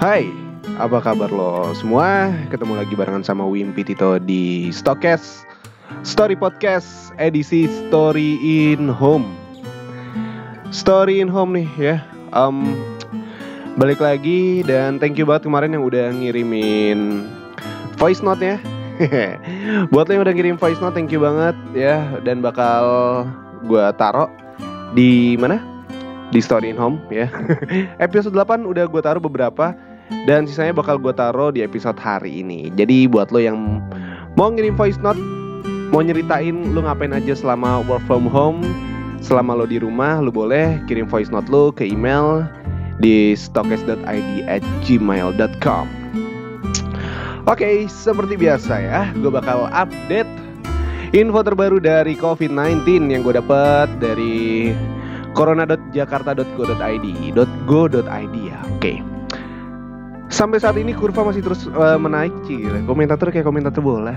Hai, apa kabar lo semua? Ketemu lagi barengan sama Wimpi Tito di Stokes Story Podcast edisi Story in Home. Story in Home nih ya. Um, balik lagi dan thank you banget kemarin yang udah ngirimin voice note ya. Buat lo yang udah ngirim voice note, thank you banget ya. Dan bakal gue taruh di mana? Di Story in Home ya. Episode 8 udah gue taruh beberapa dan sisanya bakal gue taruh di episode hari ini. Jadi buat lo yang mau ngirim voice note, mau nyeritain lo ngapain aja selama work from home, selama lo di rumah, lo boleh kirim voice note lo ke email di stokes.id Oke, seperti biasa ya, gue bakal update info terbaru dari COVID-19 yang gue dapat dari corona.jakarta.go.id .go.id ya, oke. Sampai saat ini kurva masih terus uh, menaik, cile. Komentator kayak komentator bola.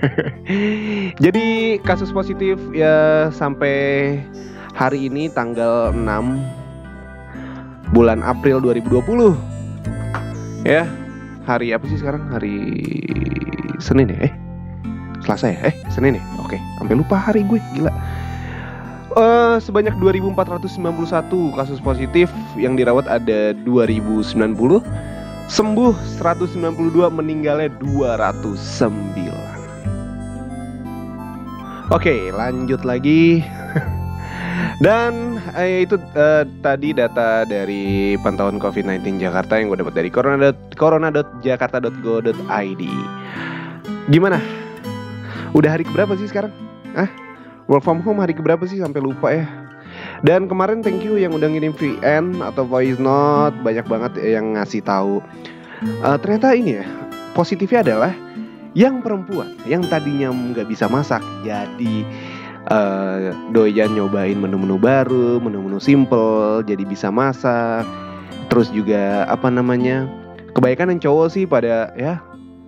Jadi kasus positif ya sampai hari ini tanggal 6 bulan April 2020. Ya, hari apa sih sekarang? Hari Senin ya? Eh, Selasa ya? Eh, Senin ya? Oke, sampai lupa hari gue, gila. Uh, sebanyak 2491 kasus positif yang dirawat ada 2090 sembuh 192 meninggalnya 209 Oke lanjut lagi Dan eh, itu eh, tadi data dari pantauan COVID-19 Jakarta yang gue dapat dari corona corona.jakarta.go.id Gimana? Udah hari keberapa sih sekarang? Ah? Work from home hari keberapa sih sampai lupa ya dan kemarin thank you yang udah ngirim VN atau voice note banyak banget yang ngasih tahu. Uh, ternyata ini ya positifnya adalah yang perempuan yang tadinya nggak bisa masak jadi uh, doyan nyobain menu-menu baru, menu-menu simple jadi bisa masak. Terus juga apa namanya kebaikan yang cowok sih pada ya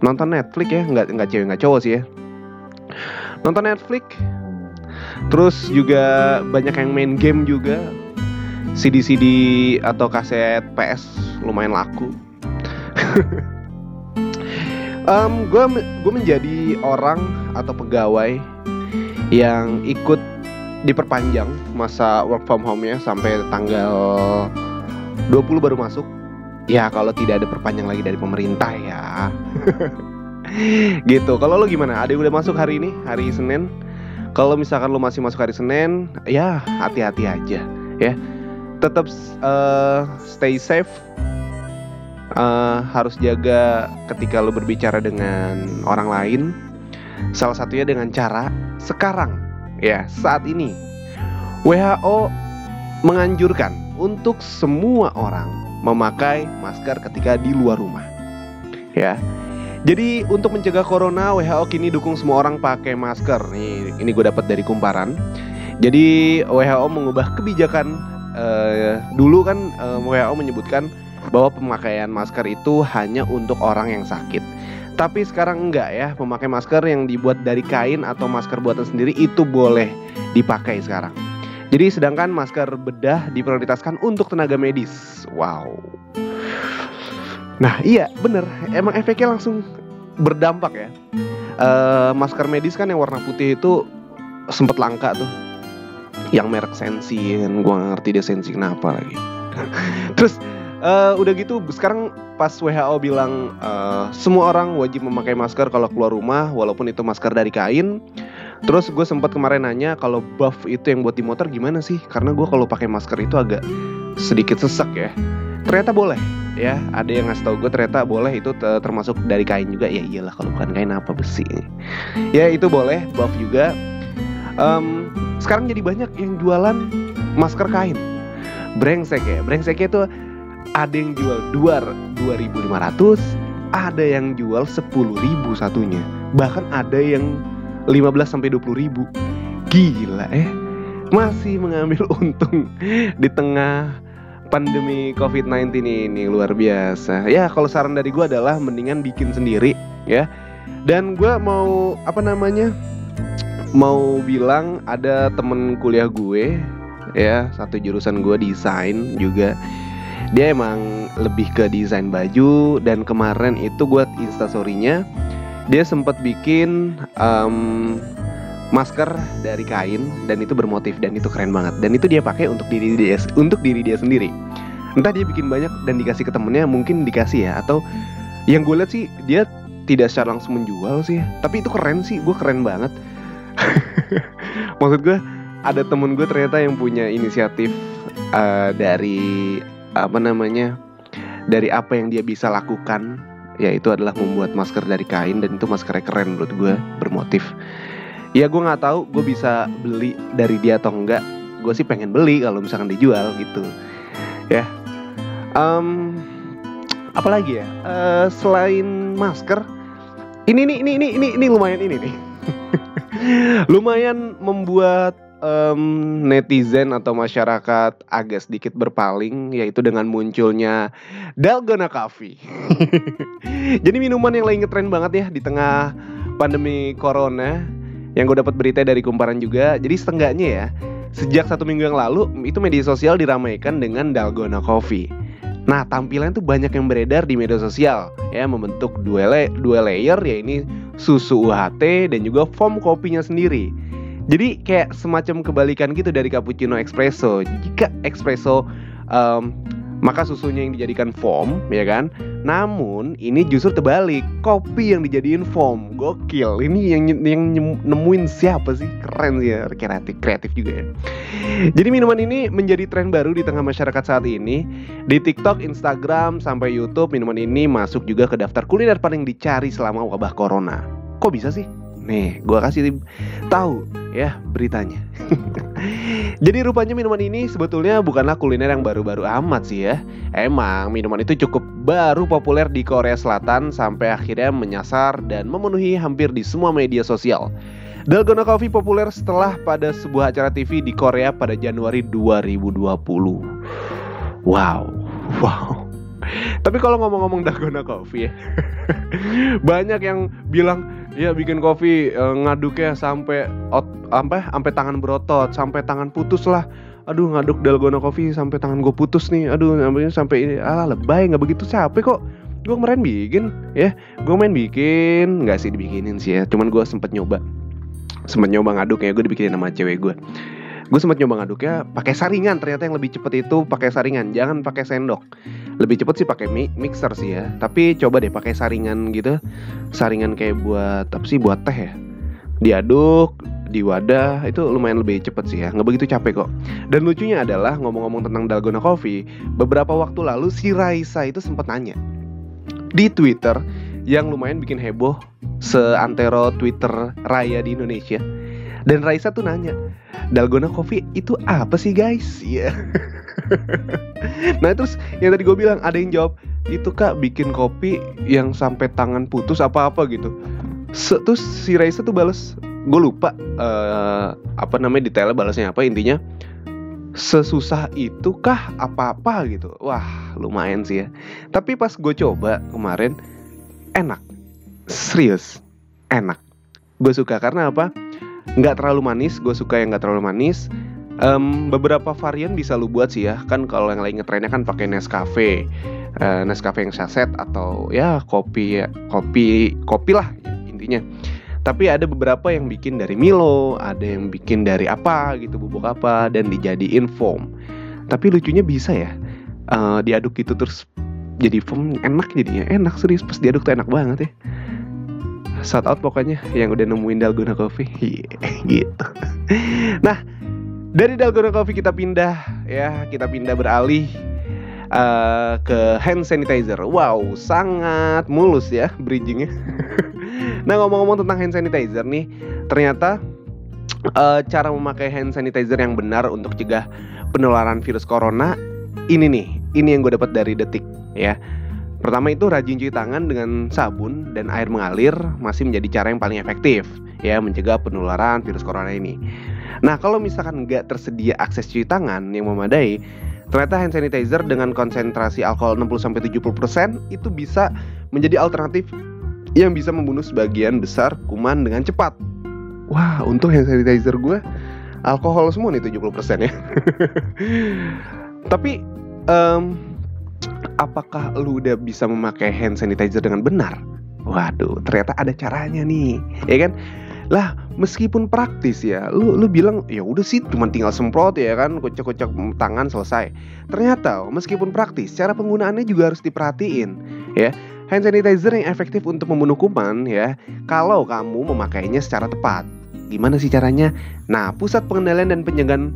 nonton Netflix ya nggak nggak cewek nggak cowok sih ya nonton Netflix Terus juga banyak yang main game juga. CD-CD atau kaset PS lumayan laku. um, gue gue menjadi orang atau pegawai yang ikut diperpanjang masa work from home ya sampai tanggal 20 baru masuk. Ya kalau tidak ada perpanjang lagi dari pemerintah ya. gitu. Kalau lo gimana? Ada yang udah masuk hari ini, hari Senin? Kalau misalkan lo masih masuk hari Senin, ya hati-hati aja ya. Tetap uh, stay safe. Uh, harus jaga ketika lo berbicara dengan orang lain. Salah satunya dengan cara sekarang ya saat ini WHO menganjurkan untuk semua orang memakai masker ketika di luar rumah. Ya, jadi untuk mencegah corona, WHO kini dukung semua orang pakai masker. Nih, ini gue dapat dari kumparan. Jadi WHO mengubah kebijakan uh, dulu kan uh, WHO menyebutkan bahwa pemakaian masker itu hanya untuk orang yang sakit. Tapi sekarang enggak ya, memakai masker yang dibuat dari kain atau masker buatan sendiri itu boleh dipakai sekarang. Jadi sedangkan masker bedah diprioritaskan untuk tenaga medis. Wow. Nah iya bener. Emang efeknya langsung berdampak ya. Uh, Masker medis kan yang warna putih itu sempet langka tuh. Yang merek Sensi gue gak ngerti dia Sensi kenapa lagi. Terus uh, udah gitu sekarang pas WHO bilang uh, Semua orang wajib memakai masker kalau keluar rumah Walaupun itu masker dari kain. Terus gue sempat kemarin nanya kalau buff itu yang buat di motor gimana sih? Karena gue kalau pakai masker itu agak sedikit sesak ya. Ternyata boleh ya ada yang ngasih tau gue ternyata boleh itu termasuk dari kain juga. Ya iyalah kalau bukan kain apa besi ya itu boleh buff juga. Um, sekarang jadi banyak yang jualan masker kain. Brengsek ya brengseknya tuh ada yang jual dua dua ribu lima ratus ada yang jual sepuluh ribu satunya. Bahkan ada yang 15 sampai dua puluh ribu. Gila eh. Masih mengambil untung di tengah pandemi COVID-19 ini luar biasa. Ya, kalau saran dari gue adalah mendingan bikin sendiri ya. Dan gue mau apa namanya? Mau bilang ada temen kuliah gue ya satu jurusan gue desain juga dia emang lebih ke desain baju dan kemarin itu gue instastorynya dia sempat bikin um, masker dari kain dan itu bermotif dan itu keren banget. Dan itu dia pakai untuk diri dia untuk diri dia sendiri. Entah dia bikin banyak dan dikasih ke temennya mungkin dikasih ya atau yang gue lihat sih dia tidak secara langsung menjual sih tapi itu keren sih gue keren banget. Maksud gue ada temen gue ternyata yang punya inisiatif uh, dari apa namanya dari apa yang dia bisa lakukan yaitu adalah membuat masker dari kain dan itu maskernya keren menurut gue bermotif ya gue nggak tahu gue bisa beli dari dia atau enggak. Gue sih pengen beli kalau misalkan dijual gitu. Ya. Um, apalagi ya? Uh, selain masker ini nih ini ini ini ini lumayan ini nih. Lumayan membuat um, netizen atau masyarakat agak sedikit berpaling yaitu dengan munculnya Dalgona Coffee. Jadi minuman yang lagi ngetren banget ya di tengah pandemi corona yang gue dapat berita dari kumparan juga. Jadi setengahnya ya, sejak satu minggu yang lalu itu media sosial diramaikan dengan dalgona coffee. Nah tampilan tuh banyak yang beredar di media sosial ya membentuk dua, le dua layer ya ini susu UHT dan juga foam kopinya sendiri. Jadi kayak semacam kebalikan gitu dari cappuccino espresso. Jika espresso um, maka susunya yang dijadikan foam ya kan? Namun ini justru terbalik. Kopi yang dijadiin foam gokil. Ini yang yang nemuin siapa sih? Keren sih ya. Kreatif kreatif juga ya. Jadi minuman ini menjadi tren baru di tengah masyarakat saat ini. Di TikTok Instagram sampai YouTube minuman ini masuk juga ke daftar kuliner paling dicari selama wabah corona. Kok bisa sih nih gua kasih tahu ya beritanya Jadi rupanya minuman ini sebetulnya bukanlah kuliner yang baru-baru amat sih ya. Emang minuman itu cukup baru populer di Korea Selatan sampai akhirnya menyasar dan memenuhi hampir di semua media sosial. Dalgona Coffee populer setelah pada sebuah acara TV di Korea pada Januari 2020. Wow, wow. Tapi kalau ngomong-ngomong Dalgona Coffee ya, banyak yang bilang Iya bikin kopi uh, ngaduknya sampai ot sampai sampai tangan berotot, sampai tangan putus lah. Aduh ngaduk dalgona kopi sampai tangan gue putus nih. Aduh namanya sampai ini ah lebay nggak begitu capek kok. Gue kemarin bikin ya, gue main bikin nggak sih dibikinin sih ya. Cuman gue sempet nyoba, sempet nyoba ngaduk ya gue dibikinin sama cewek gue gue sempat nyoba ngaduknya pakai saringan ternyata yang lebih cepet itu pakai saringan jangan pakai sendok. Lebih cepet sih pakai mi mixer sih ya. Tapi coba deh pakai saringan gitu. Saringan kayak buat apa sih buat teh ya? Diaduk di wadah itu lumayan lebih cepet sih ya. Nggak begitu capek kok. Dan lucunya adalah ngomong-ngomong tentang dalgona coffee beberapa waktu lalu si Raisa itu sempat nanya di Twitter yang lumayan bikin heboh seantero Twitter raya di Indonesia dan Raisa tuh nanya dalgona coffee itu apa sih guys? Iya. Nah terus yang tadi gue bilang ada yang jawab itu kak bikin kopi yang sampai tangan putus apa-apa gitu. Se terus si Raisa tuh balas gue lupa uh, apa namanya detailnya balasnya apa intinya sesusah itu kah apa-apa gitu wah lumayan sih ya tapi pas gue coba kemarin enak serius enak gue suka karena apa nggak terlalu manis gue suka yang nggak terlalu manis. Um, beberapa varian bisa lu buat sih ya. Kan kalau yang lain ngetrennya kan pakai Nescafe. Uh, Nescafe yang saset atau ya kopi ya kopi kopi lah intinya. Tapi ada beberapa yang bikin dari Milo ada yang bikin dari apa gitu bubuk apa dan dijadiin foam. Tapi lucunya bisa ya. Uh, diaduk gitu terus jadi foam enak jadinya. Enak serius pas diaduk tuh enak banget ya shout out pokoknya yang udah nemuin Dalgona Coffee. Yeah, gitu. Nah dari Dalgona Coffee kita pindah ya. Kita pindah beralih uh, ke hand sanitizer. Wow sangat mulus ya bridgingnya. Nah ngomong-ngomong tentang hand sanitizer nih ternyata uh, cara memakai hand sanitizer yang benar untuk cegah penularan virus corona ini nih ini yang gue dapat dari detik ya Pertama itu rajin cuci tangan dengan sabun dan air mengalir masih menjadi cara yang paling efektif ya mencegah penularan virus corona ini. Nah kalau misalkan nggak tersedia akses cuci tangan yang memadai, ternyata hand sanitizer dengan konsentrasi alkohol 60-70% itu bisa menjadi alternatif yang bisa membunuh sebagian besar kuman dengan cepat. Wah, untung hand sanitizer gue alkohol semua nih 70% ya. Tapi apakah lu udah bisa memakai hand sanitizer dengan benar? Waduh, ternyata ada caranya nih, ya kan? Lah, meskipun praktis ya, lu lu bilang ya udah sih cuma tinggal semprot ya kan, kocok-kocok tangan selesai. Ternyata meskipun praktis, cara penggunaannya juga harus diperhatiin, ya. Hand sanitizer yang efektif untuk membunuh kuman ya, kalau kamu memakainya secara tepat. Gimana sih caranya? Nah, Pusat Pengendalian dan Pencegahan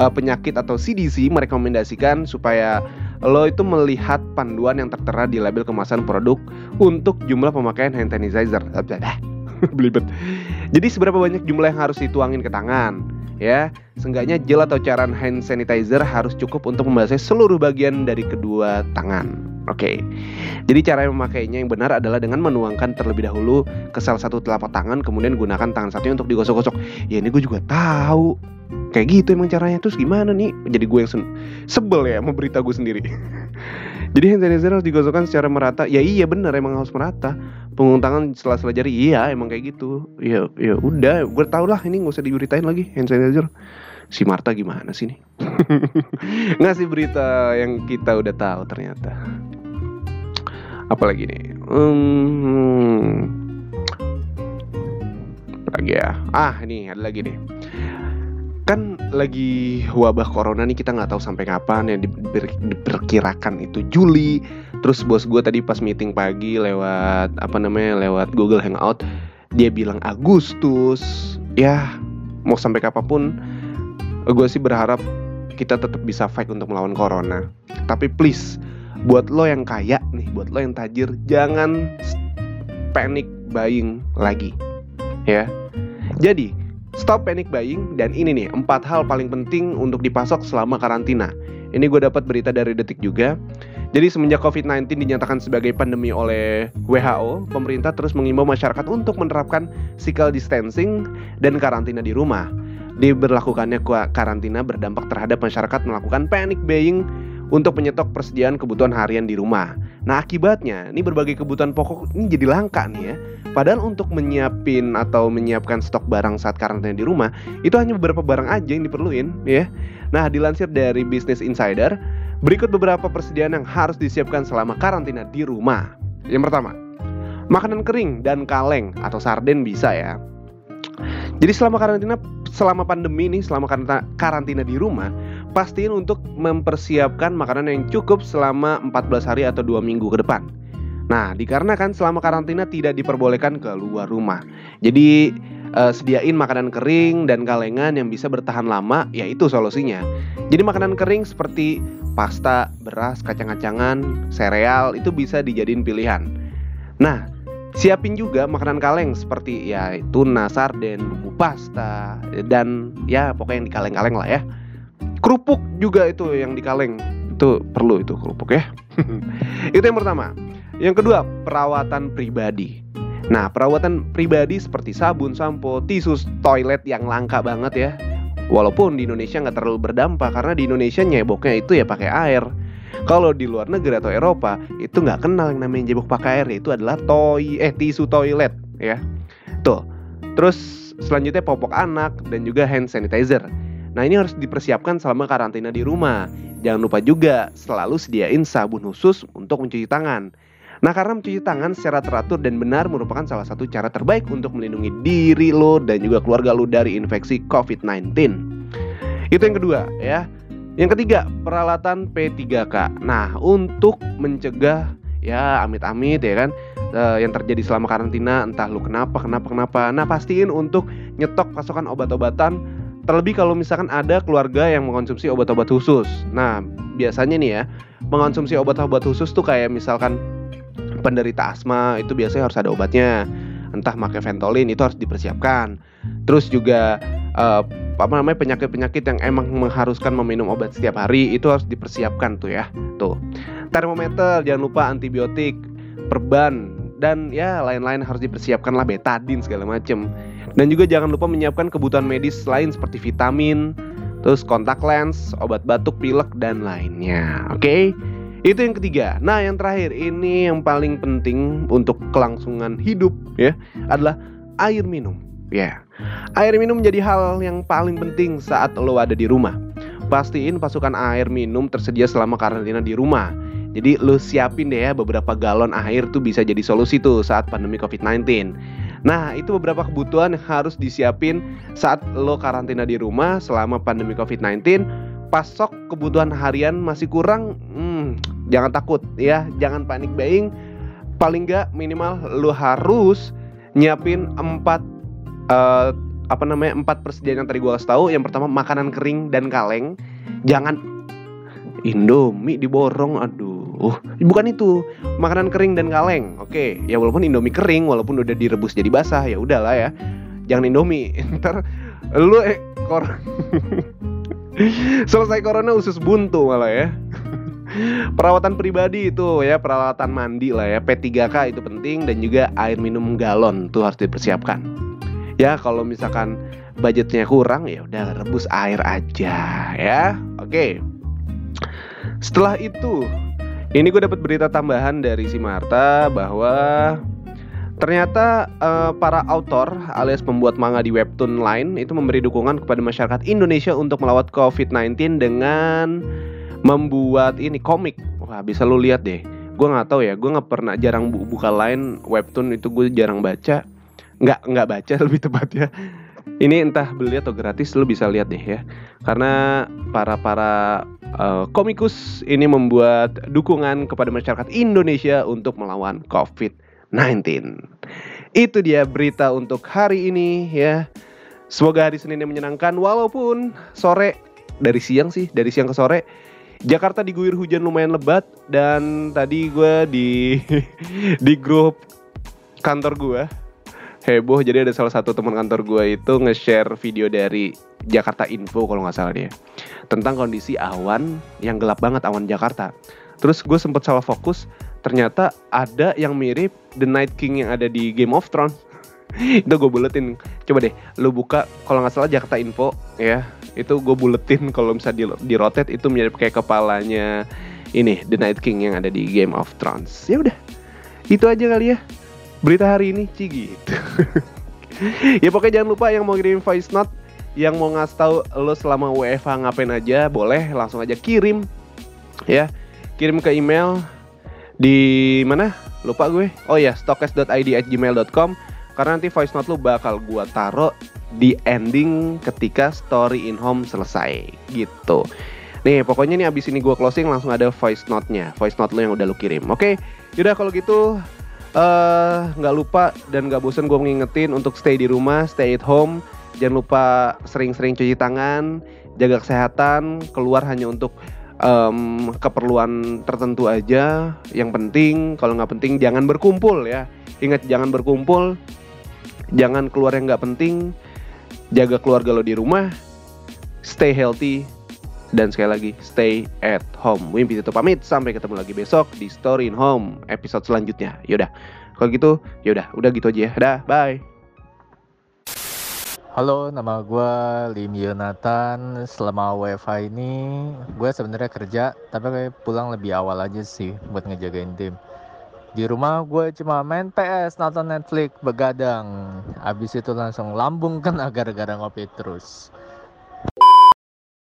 uh, Penyakit atau CDC merekomendasikan supaya lo itu melihat panduan yang tertera di label kemasan produk untuk jumlah pemakaian hand sanitizer. Belibet. Jadi seberapa banyak jumlah yang harus dituangin ke tangan? Ya, seenggaknya gel atau cairan hand sanitizer harus cukup untuk membasahi seluruh bagian dari kedua tangan. Oke. Okay. Jadi cara memakainya yang benar adalah dengan menuangkan terlebih dahulu ke salah satu telapak tangan kemudian gunakan tangan satunya untuk digosok-gosok. Ya ini gue juga tahu kayak gitu emang caranya. Terus gimana nih? Jadi gue yang sebel ya mau berita gue sendiri. Jadi hand sanitizer harus digosokkan secara merata. Ya iya bener emang harus merata. Punggung tangan sela-sela jari iya emang kayak gitu. Ya ya udah gue tau lah ini nggak usah diberitain lagi hand sanitizer. Si Marta gimana sih nih? Ngasih berita yang kita udah tahu ternyata. Apalagi nih? Hmm, lagi ya? Ah ini ada lagi nih kan lagi wabah corona nih kita nggak tahu sampai kapan ya diper, diperkirakan itu Juli. Terus bos gue tadi pas meeting pagi lewat apa namanya lewat Google Hangout dia bilang Agustus. Ya mau sampai kapan pun gue sih berharap kita tetap bisa fight untuk melawan corona. Tapi please buat lo yang kaya nih buat lo yang tajir jangan panic buying lagi. Ya. Jadi Stop panic buying dan ini nih empat hal paling penting untuk dipasok selama karantina. Ini gue dapat berita dari Detik juga. Jadi semenjak COVID-19 dinyatakan sebagai pandemi oleh WHO, pemerintah terus mengimbau masyarakat untuk menerapkan physical distancing dan karantina di rumah. Diberlakukannya karantina berdampak terhadap masyarakat melakukan panic buying untuk menyetok persediaan kebutuhan harian di rumah. Nah akibatnya, ini berbagai kebutuhan pokok ini jadi langka nih ya. Padahal untuk menyiapin atau menyiapkan stok barang saat karantina di rumah, itu hanya beberapa barang aja yang diperluin ya. Nah dilansir dari Business Insider, berikut beberapa persediaan yang harus disiapkan selama karantina di rumah. Yang pertama, makanan kering dan kaleng atau sarden bisa ya. Jadi selama karantina, selama pandemi ini, selama karantina di rumah, pastiin untuk mempersiapkan makanan yang cukup selama 14 hari atau dua minggu ke depan. Nah, dikarenakan selama karantina tidak diperbolehkan keluar rumah. Jadi eh, sediain makanan kering dan kalengan yang bisa bertahan lama, yaitu solusinya. Jadi makanan kering seperti pasta, beras, kacang-kacangan, sereal itu bisa dijadiin pilihan. Nah, siapin juga makanan kaleng seperti ya tuna, sarden, bumbu pasta dan ya pokoknya yang dikaleng-kaleng lah ya kerupuk juga itu yang di kaleng. Itu perlu itu kerupuk ya. Itu yang pertama. Yang kedua perawatan pribadi. Nah perawatan pribadi seperti sabun sampo tisu toilet yang langka banget ya. Walaupun di Indonesia nggak terlalu berdampak karena di Indonesia nyeboknya itu ya pakai air. Kalau di luar negeri atau Eropa itu nggak kenal yang namanya jebok pakai air itu adalah toy eh tisu toilet ya. Tuh. Terus selanjutnya popok anak dan juga hand sanitizer Nah ini harus dipersiapkan selama karantina di rumah. Jangan lupa juga selalu sediain sabun khusus untuk mencuci tangan. Nah karena mencuci tangan secara teratur dan benar merupakan salah satu cara terbaik untuk melindungi diri lo dan juga keluarga lo dari infeksi COVID-19. Itu yang kedua ya. Yang ketiga, peralatan P3K. Nah, untuk mencegah ya amit-amit ya kan uh, yang terjadi selama karantina entah lu kenapa kenapa kenapa. Nah, pastiin untuk nyetok pasokan obat-obatan Terlebih kalau misalkan ada keluarga yang mengonsumsi obat-obat khusus. Nah, biasanya nih ya, mengonsumsi obat-obat khusus tuh kayak misalkan penderita asma itu biasanya harus ada obatnya. Entah pakai Ventolin itu harus dipersiapkan. Terus juga uh, apa namanya penyakit-penyakit yang emang mengharuskan meminum obat setiap hari itu harus dipersiapkan tuh ya. Tuh. Termometer, jangan lupa antibiotik, perban dan ya lain-lain harus dipersiapkan lah betadin segala macem. Dan juga jangan lupa menyiapkan kebutuhan medis lain seperti vitamin, terus kontak lens, obat batuk, pilek dan lainnya. Oke? Okay? Itu yang ketiga. Nah, yang terakhir ini yang paling penting untuk kelangsungan hidup ya adalah air minum. Ya. Yeah. Air minum menjadi hal yang paling penting saat lo ada di rumah. Pastiin pasukan air minum tersedia selama karantina di rumah. Jadi lu siapin deh ya beberapa galon air tuh bisa jadi solusi tuh saat pandemi COVID-19. Nah, itu beberapa kebutuhan yang harus disiapin saat lo karantina di rumah selama pandemi COVID-19. Pasok kebutuhan harian masih kurang, hmm, jangan takut ya, jangan panik buying. Paling nggak minimal lo harus nyiapin empat uh, apa namanya empat persediaan yang tadi gue kasih tahu. Yang pertama makanan kering dan kaleng. Jangan Indomie diborong, aduh Uh, bukan itu. Makanan kering dan kaleng. Oke, ya walaupun Indomie kering, walaupun udah direbus jadi basah, ya udahlah ya. Jangan Indomie. Ntar lu eh kor Selesai corona usus buntu malah ya. Perawatan pribadi itu ya, peralatan mandi lah ya. P3K itu penting dan juga air minum galon tuh harus dipersiapkan. Ya, kalau misalkan budgetnya kurang ya udah rebus air aja ya. Oke. Setelah itu ini gue dapat berita tambahan dari si Marta bahwa ternyata uh, para autor alias pembuat manga di webtoon lain itu memberi dukungan kepada masyarakat Indonesia untuk melawat COVID-19 dengan membuat ini komik. Wah bisa lu lihat deh. Gue nggak tahu ya, gue nggak pernah jarang buka lain webtoon itu gue jarang baca. Nggak nggak baca lebih tepatnya. Ini entah beli atau gratis, lu bisa lihat deh ya. Karena para para uh, komikus ini membuat dukungan kepada masyarakat Indonesia untuk melawan COVID-19. Itu dia berita untuk hari ini ya. Semoga hari Senin yang menyenangkan walaupun sore dari siang sih, dari siang ke sore Jakarta diguyur hujan lumayan lebat dan tadi gue di di grup kantor gue heboh jadi ada salah satu teman kantor gue itu nge-share video dari Jakarta Info kalau nggak salah dia tentang kondisi awan yang gelap banget awan Jakarta. Terus gue sempet salah fokus, ternyata ada yang mirip The Night King yang ada di Game of Thrones. itu gue buletin. Coba deh, lu buka kalau nggak salah Jakarta Info ya. Itu gue buletin kalau misalnya di, di rotate itu mirip kayak kepalanya ini The Night King yang ada di Game of Thrones. Ya udah, itu aja kali ya berita hari ini, Cigi. Gitu. ya pokoknya jangan lupa yang mau kirim voice note yang mau ngasih tahu lo selama WFH ngapain aja boleh langsung aja kirim ya kirim ke email di mana lupa gue oh ya stokes.id@gmail.com karena nanti voice note lo bakal gue taruh di ending ketika story in home selesai gitu nih pokoknya nih abis ini gue closing langsung ada voice note-nya voice note lo yang udah lo kirim oke okay? yaudah kalau gitu nggak uh, lupa dan nggak bosan gue ngingetin untuk stay di rumah stay at home. Jangan lupa sering-sering cuci tangan, jaga kesehatan, keluar hanya untuk um, keperluan tertentu aja. Yang penting, kalau nggak penting jangan berkumpul ya. Ingat jangan berkumpul, jangan keluar yang nggak penting, jaga keluarga lo di rumah, stay healthy, dan sekali lagi stay at home. Wimpi itu pamit, sampai ketemu lagi besok di Story in Home episode selanjutnya. Yaudah, kalau gitu, yaudah, udah gitu aja ya. Dah, bye. Halo, nama gue Lim Yonatan. Selama WFH ini, gue sebenarnya kerja, tapi pulang lebih awal aja sih buat ngejagain tim. Di rumah gue cuma main PS, nonton Netflix, begadang. Abis itu langsung lambung kan gara-gara ngopi terus.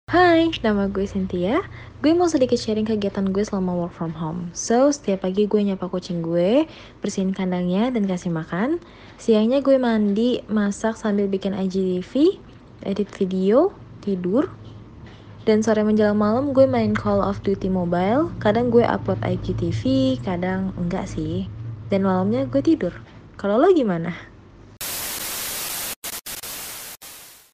Hai, nama gue Cynthia. Gue mau sedikit sharing kegiatan gue selama work from home. So, setiap pagi gue nyapa kucing gue, bersihin kandangnya dan kasih makan. Siangnya gue mandi, masak sambil bikin IGTV, edit video, tidur. Dan sore menjelang malam gue main Call of Duty Mobile. Kadang gue upload IGTV, kadang enggak sih. Dan malamnya gue tidur. Kalau lo gimana?